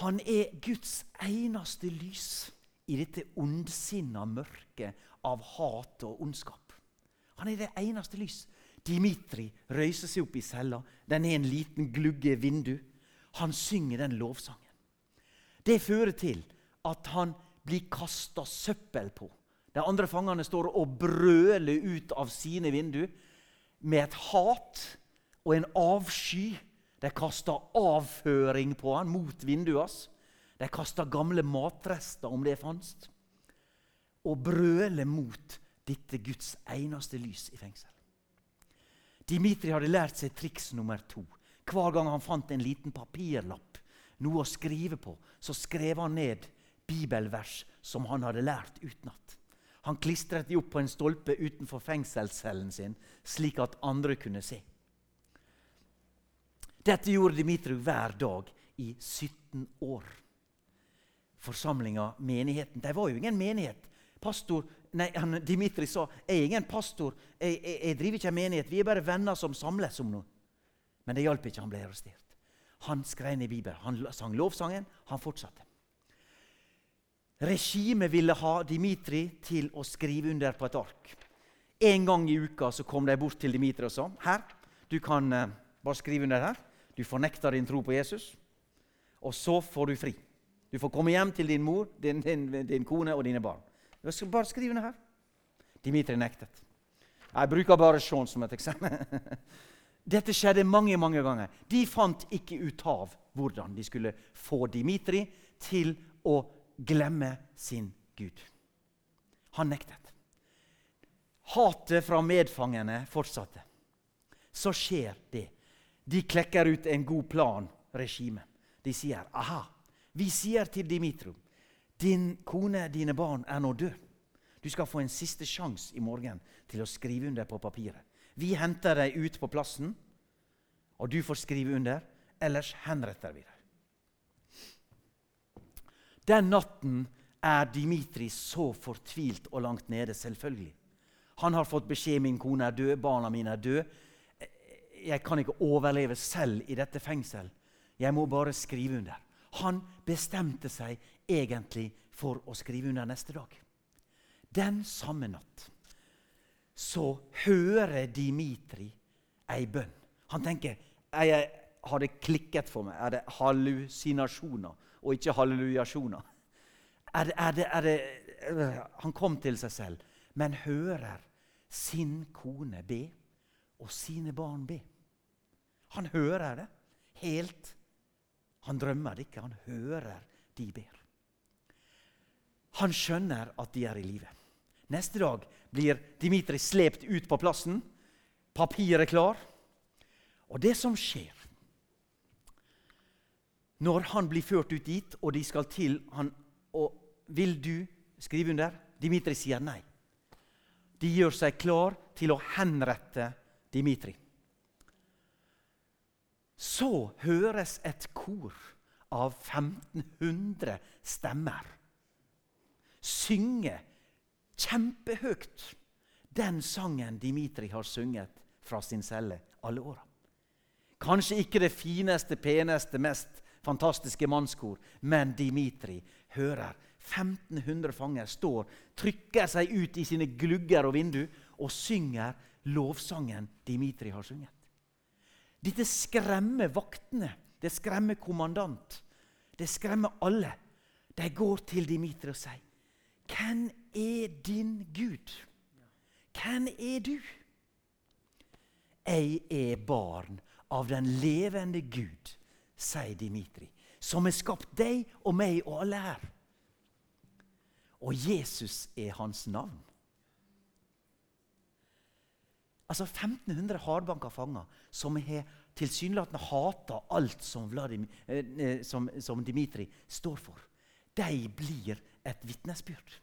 Han er Guds eneste lys i dette ondsinna mørket av hat og ondskap. Han er det eneste lys. Dimitri røyser seg opp i cella. Den er en liten glugge vindu. Han synger den lovsangen. Det fører til at han blir kasta søppel på. De andre fangene står og brøler ut av sine vinduer med et hat og en avsky de kaster avføring på han mot vinduet hans. De kaster gamle matrester, om det fantes, og brøler mot dette Guds eneste lys i fengsel. Dimitri hadde lært seg triks nummer to. Hver gang han fant en liten papirlapp, noe å skrive på, så skrev han ned bibelvers som han hadde lært utenat. Han klistret de opp på en stolpe utenfor fengselscellen sin, slik at andre kunne se. Dette gjorde Dimitri hver dag i 17 år. Forsamlinga, menigheten De var jo ingen menighet. Pastor, nei, han, Dimitri sa jeg er ingen pastor, jeg, jeg, jeg driver ikke en menighet. Vi er bare venner som samles om noe. Men det hjalp ikke. Han ble arrestert. Han skrev ned Bibelen. Han sang lovsangen. Han fortsatte. Regimet ville ha Dimitri til å skrive under på et ark. En gang i uka så kom de bort til Dimitri og sa her, du kan uh, bare skrive under her. Du fornekter din tro på Jesus, og så får du fri. Du får komme hjem til din mor, din, din, din kone og dine barn. Bare skrive under her. Dimitri nektet. Jeg bruker bare Sean som et eksempel. Dette skjedde mange mange ganger. De fant ikke ut av hvordan de skulle få Dimitri til å glemme sin Gud. Han nektet. Hatet fra medfangene fortsatte. Så skjer det de klekker ut en god plan, regimet. De sier aha, vi sier til Dimitro, din kone, dine barn, er nå død. Du skal få en siste sjanse i morgen til å skrive under på papiret. Vi henter deg ut på plassen, og du får skrive under. Ellers henretter vi deg. Den natten er Dimitri så fortvilt og langt nede, selvfølgelig. Han har fått beskjed min kone er død, barna mine er døde jeg kan ikke overleve selv i dette fengsel. Jeg må bare skrive under. Han bestemte seg egentlig for å skrive under neste dag. Den samme natt så hører Dimitri ei bønn. Han tenker jeg, har det klikket for meg. Er det hallusinasjoner og ikke hallelujasjoner? Er det, er det, er det, øh, han kom til seg selv, men hører sin kone be og sine barn be. Han hører det helt. Han drømmer det ikke, han hører de ber. Han skjønner at de er i live. Neste dag blir Dimitri slept ut på plassen. Papiret klar. Og det som skjer når han blir ført ut dit, og de skal til han, og Vil du skrive under? Dimitri sier nei. De gjør seg klar til å henrette Dimitri så høres et kor av 1500 stemmer synge kjempehøyt den sangen Dimitri har sunget fra sin celle alle åra. Kanskje ikke det fineste, peneste, mest fantastiske mannskor, men Dimitri hører 1500 fanger står, trykker seg ut i sine glugger og vindu og synger lovsangen Dimitri har sunget. Dette skremmer vaktene, det skremmer kommandant, det skremmer alle. De går til Dimitri og sier, 'Hvem er din Gud?' Hvem er du? Jeg er barn av den levende Gud, sier Dimitri, som har skapt deg og meg og alle her. Og Jesus er hans navn. Altså 1500 hardbanka fanger som har tilsynelatende hata alt som, Vladimir, eh, eh, som, som Dimitri står for. De blir et vitnesbyrd.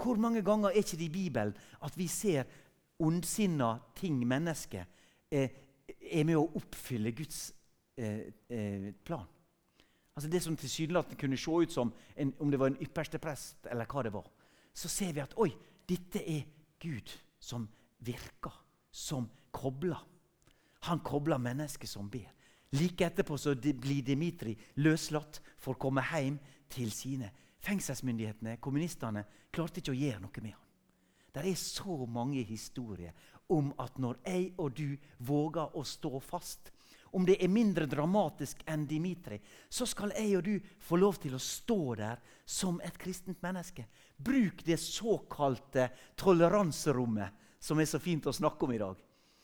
Hvor mange ganger er ikke det i Bibelen at vi ser ondsinna ting, mennesker, eh, er med å oppfylle Guds eh, eh, plan? Altså Det som tilsynelatende kunne se ut som en, om det var en ypperste prest, eller hva det var. Så ser vi at oi, dette er Gud som virker, som kobler. Han kobler mennesker som ber. Like etterpå så blir Dimitri løslatt for å komme hjem til sine. Fengselsmyndighetene, kommunistene, klarte ikke å gjøre noe med ham. Det er så mange historier om at når jeg og du våger å stå fast, om det er mindre dramatisk enn Dimitri, så skal jeg og du få lov til å stå der som et kristent menneske. Bruk det såkalte toleranserommet, som er så fint å snakke om i dag.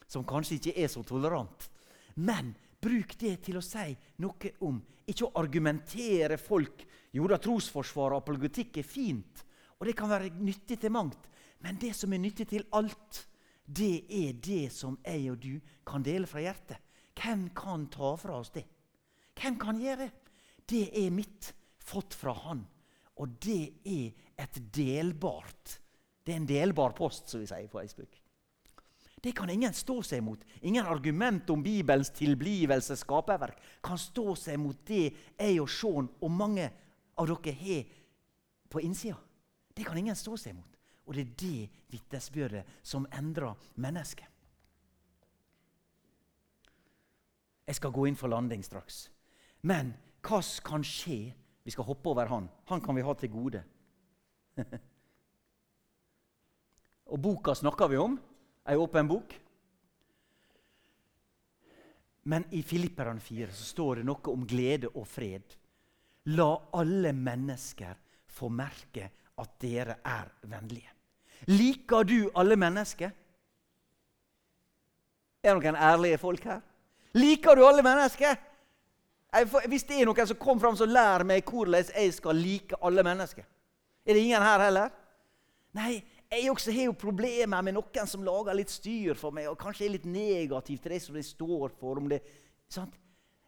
Som kanskje ikke er så tolerant. Men bruk det til å si noe om Ikke å argumentere folk Jo da, trosforsvar og apologetikk er fint, og det kan være nyttig til mangt. Men det som er nyttig til alt, det er det som jeg og du kan dele fra hjertet. Hvem kan ta fra oss det? Hvem kan gjøre det? Det er mitt, fått fra Han. Og det er et delbart Det er en delbar post, som vi sier på Facebook. Det kan ingen stå seg mot. Ingen argument om Bibelens tilblivelse, skaperverk, kan stå seg mot det jeg og Sean og mange av dere har på innsida. Det kan ingen stå seg mot. Og det er det vitnesbyrdet som endrer mennesket. Jeg skal gå inn for landing straks. Men hva kan skje? Vi skal hoppe over han. Han kan vi ha til gode. Og boka snakker vi om. Ei åpen bok. Men i Filipperne 4 så står det noe om glede og fred. La alle mennesker få merke at dere er vennlige. Liker du alle mennesker? Er det noen ærlige folk her? Liker du alle mennesker? Hvis det er noen som kom fram, så lær meg hvordan jeg skal like alle mennesker. Er det ingen her heller? Nei, jeg også har jo problemer med noen som lager litt styr for meg, og kanskje er litt negativ til det som de står for. Det,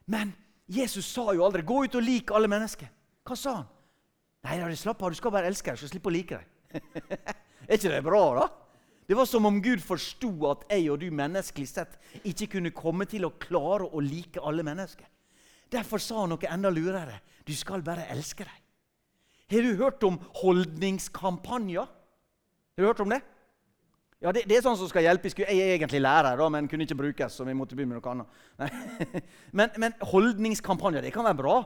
Men Jesus sa jo aldri 'gå ut og lik alle mennesker'. Hva sa han? Nei, slapp av, du skal bare elske dem, så slippe å like dem. Er ikke det bra, da? Det var som om Gud forsto at jeg og du menneskelig sett ikke kunne komme til å klare å like alle mennesker. Derfor sa han noe enda lurere. Du skal bare elske dem. Har du hørt om holdningskampanjer? Har du hørt om det? Ja, det, det, er sånn som skal hjelpe. Jeg er egentlig lærer, da, men kunne ikke brukes. så vi måtte begynne med noe annet. Men, men, holdningskampanjer det kan være bra.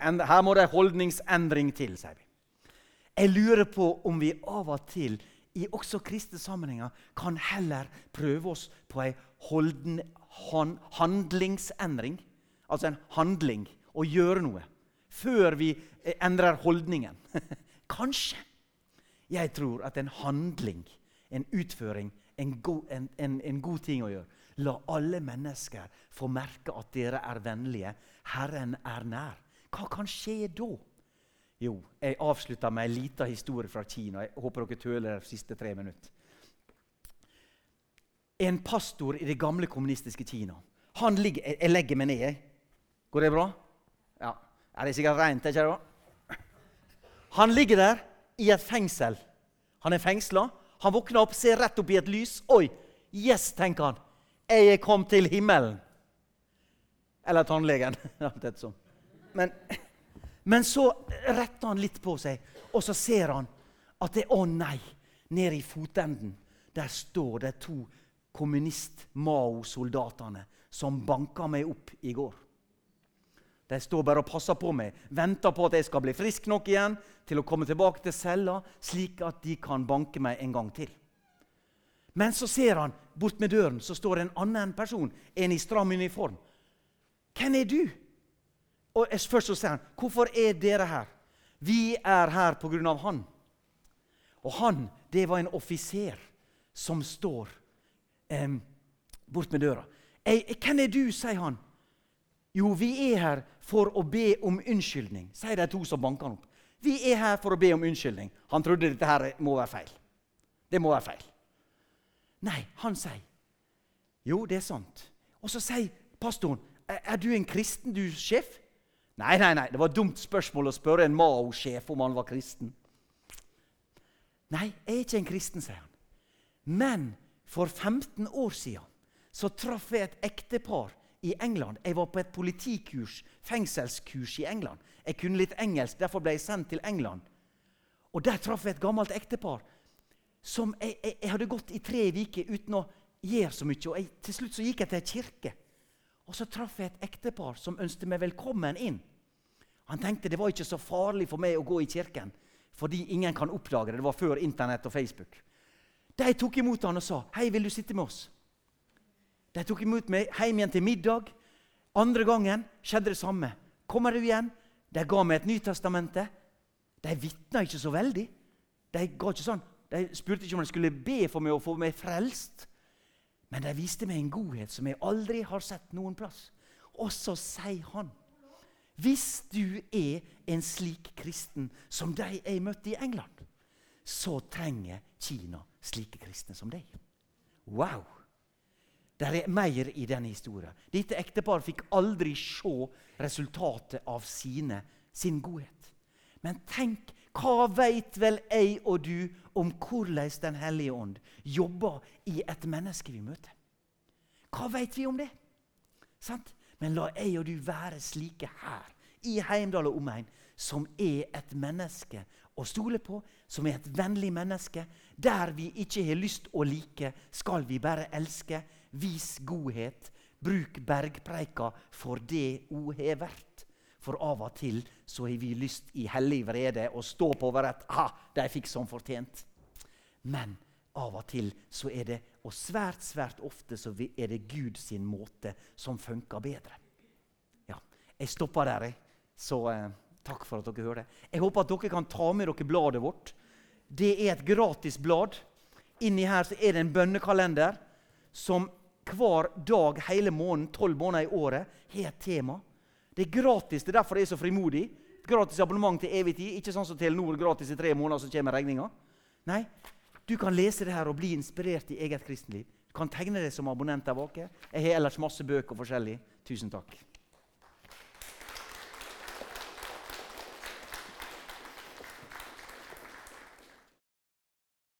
Endre, her må det holdningsendring til, sier vi. Jeg lurer på om vi av og til i også kristne sammenhenger kan heller prøve oss på holden, han, handlingsendring. Altså en handling. Å gjøre noe. Før vi eh, endrer holdningen. Kanskje. Jeg tror at en handling, en utføring, en go, en, en, en god ting å gjøre La alle mennesker få merke at dere er vennlige. Herren er nær. Hva kan skje da? Jo, jeg avslutter med en liten historie fra Kina. Jeg håper dere tøler de siste tre minutter. En pastor i det gamle kommunistiske Kina. Han ligger, Jeg legger meg ned. Jeg. Går det bra? Ja. Er det sikkert rent? ikke det? Han ligger der i et fengsel. Han er fengsla. Han våkner opp, ser rett opp i et lys. Oi! Yes, tenker han. Jeg er kommet til himmelen. Eller tannlegen. Men men så retter han litt på seg, og så ser han at det, å nei, Nede i fotenden, der står de to kommunist-Mao-soldatene som banka meg opp i går. De står bare og passer på meg, venter på at jeg skal bli frisk nok igjen til å komme tilbake til cella, slik at de kan banke meg en gang til. Men så ser han bort med døren, så står en annen person, en i stram uniform. Hvem er du? Og Først så sier han, 'Hvorfor er dere her?' 'Vi er her på grunn av han.' Og han, det var en offiser som står eh, bort med døra. 'Hvem er du?' sier han. 'Jo, vi er her for å be om unnskyldning', sier de to som banker han opp. 'Vi er her for å be om unnskyldning.' Han trodde dette her må være feil. Det må være feil. Nei, han sier, 'Jo, det er sant.' Og så sier pastoren, 'Er du en kristen, du, sjef?' Nei, nei, nei, det var et dumt spørsmål å spørre en Mao-sjef om han var kristen. Nei, jeg er ikke en kristen, sier han. Men for 15 år siden så traff jeg et ektepar i England. Jeg var på et politikurs, fengselskurs i England. Jeg kunne litt engelsk, derfor ble jeg sendt til England. Og Der traff jeg et gammelt ektepar som jeg, jeg, jeg hadde gått i tre uker uten å gjøre så mye. Og jeg, Til slutt så gikk jeg til ei kirke. Og så traff jeg et ektepar som ønsket meg velkommen inn. Han tenkte det var ikke så farlig for meg å gå i kirken, fordi ingen kan oppdage det. Det var før Internett og Facebook. De tok imot han og sa, 'Hei, vil du sitte med oss?' De tok imot meg hjem igjen til middag. Andre gangen skjedde det samme. 'Kommer du igjen?' De ga meg et Nytestamente. De vitna ikke så veldig. De, ikke sånn. de spurte ikke om de skulle be for meg og få meg frelst. Men de viste meg en godhet som jeg aldri har sett noen plass. Og så sier han Hvis du er en slik kristen som de jeg møtte i England, så trenger Kina slike kristne som deg. Wow! Det er mer i denne historien. Dette ekteparet fikk aldri se resultatet av sine, sin godhet. Men tenk, hva veit vel jeg og du om hvordan Den hellige ånd jobber i et menneske vi møter? Hva veit vi om det? Sant? Men la jeg og du være slike her i Heimdal og omegn, som er et menneske å stole på, som er et vennlig menneske. Der vi ikke har lyst å like, skal vi bare elske. Vis godhet. Bruk bergpreika for det hun har vært. For av og til så har vi lyst i hellig vrede å stå på over Ha, de fikk som fortjent. Men av og til så er det, og svært svært ofte så er det Gud sin måte som funker bedre. Ja, Jeg stopper der, jeg. Så eh, takk for at dere hører. Jeg håper at dere kan ta med dere bladet vårt. Det er et gratis blad. Inni her så er det en bønnekalender som hver dag hele måneden, tolv måneder i året, har et tema. Det er gratis. Det er derfor jeg er så frimodig. Gratis abonnement til evig tid. Ikke sånn som Telenor gratis i tre måneder, så kommer regninga. Nei, du kan lese det her og bli inspirert i eget kristenliv. Du kan tegne deg som abonnent der bak. Jeg har ellers masse bøker forskjellig. Tusen takk.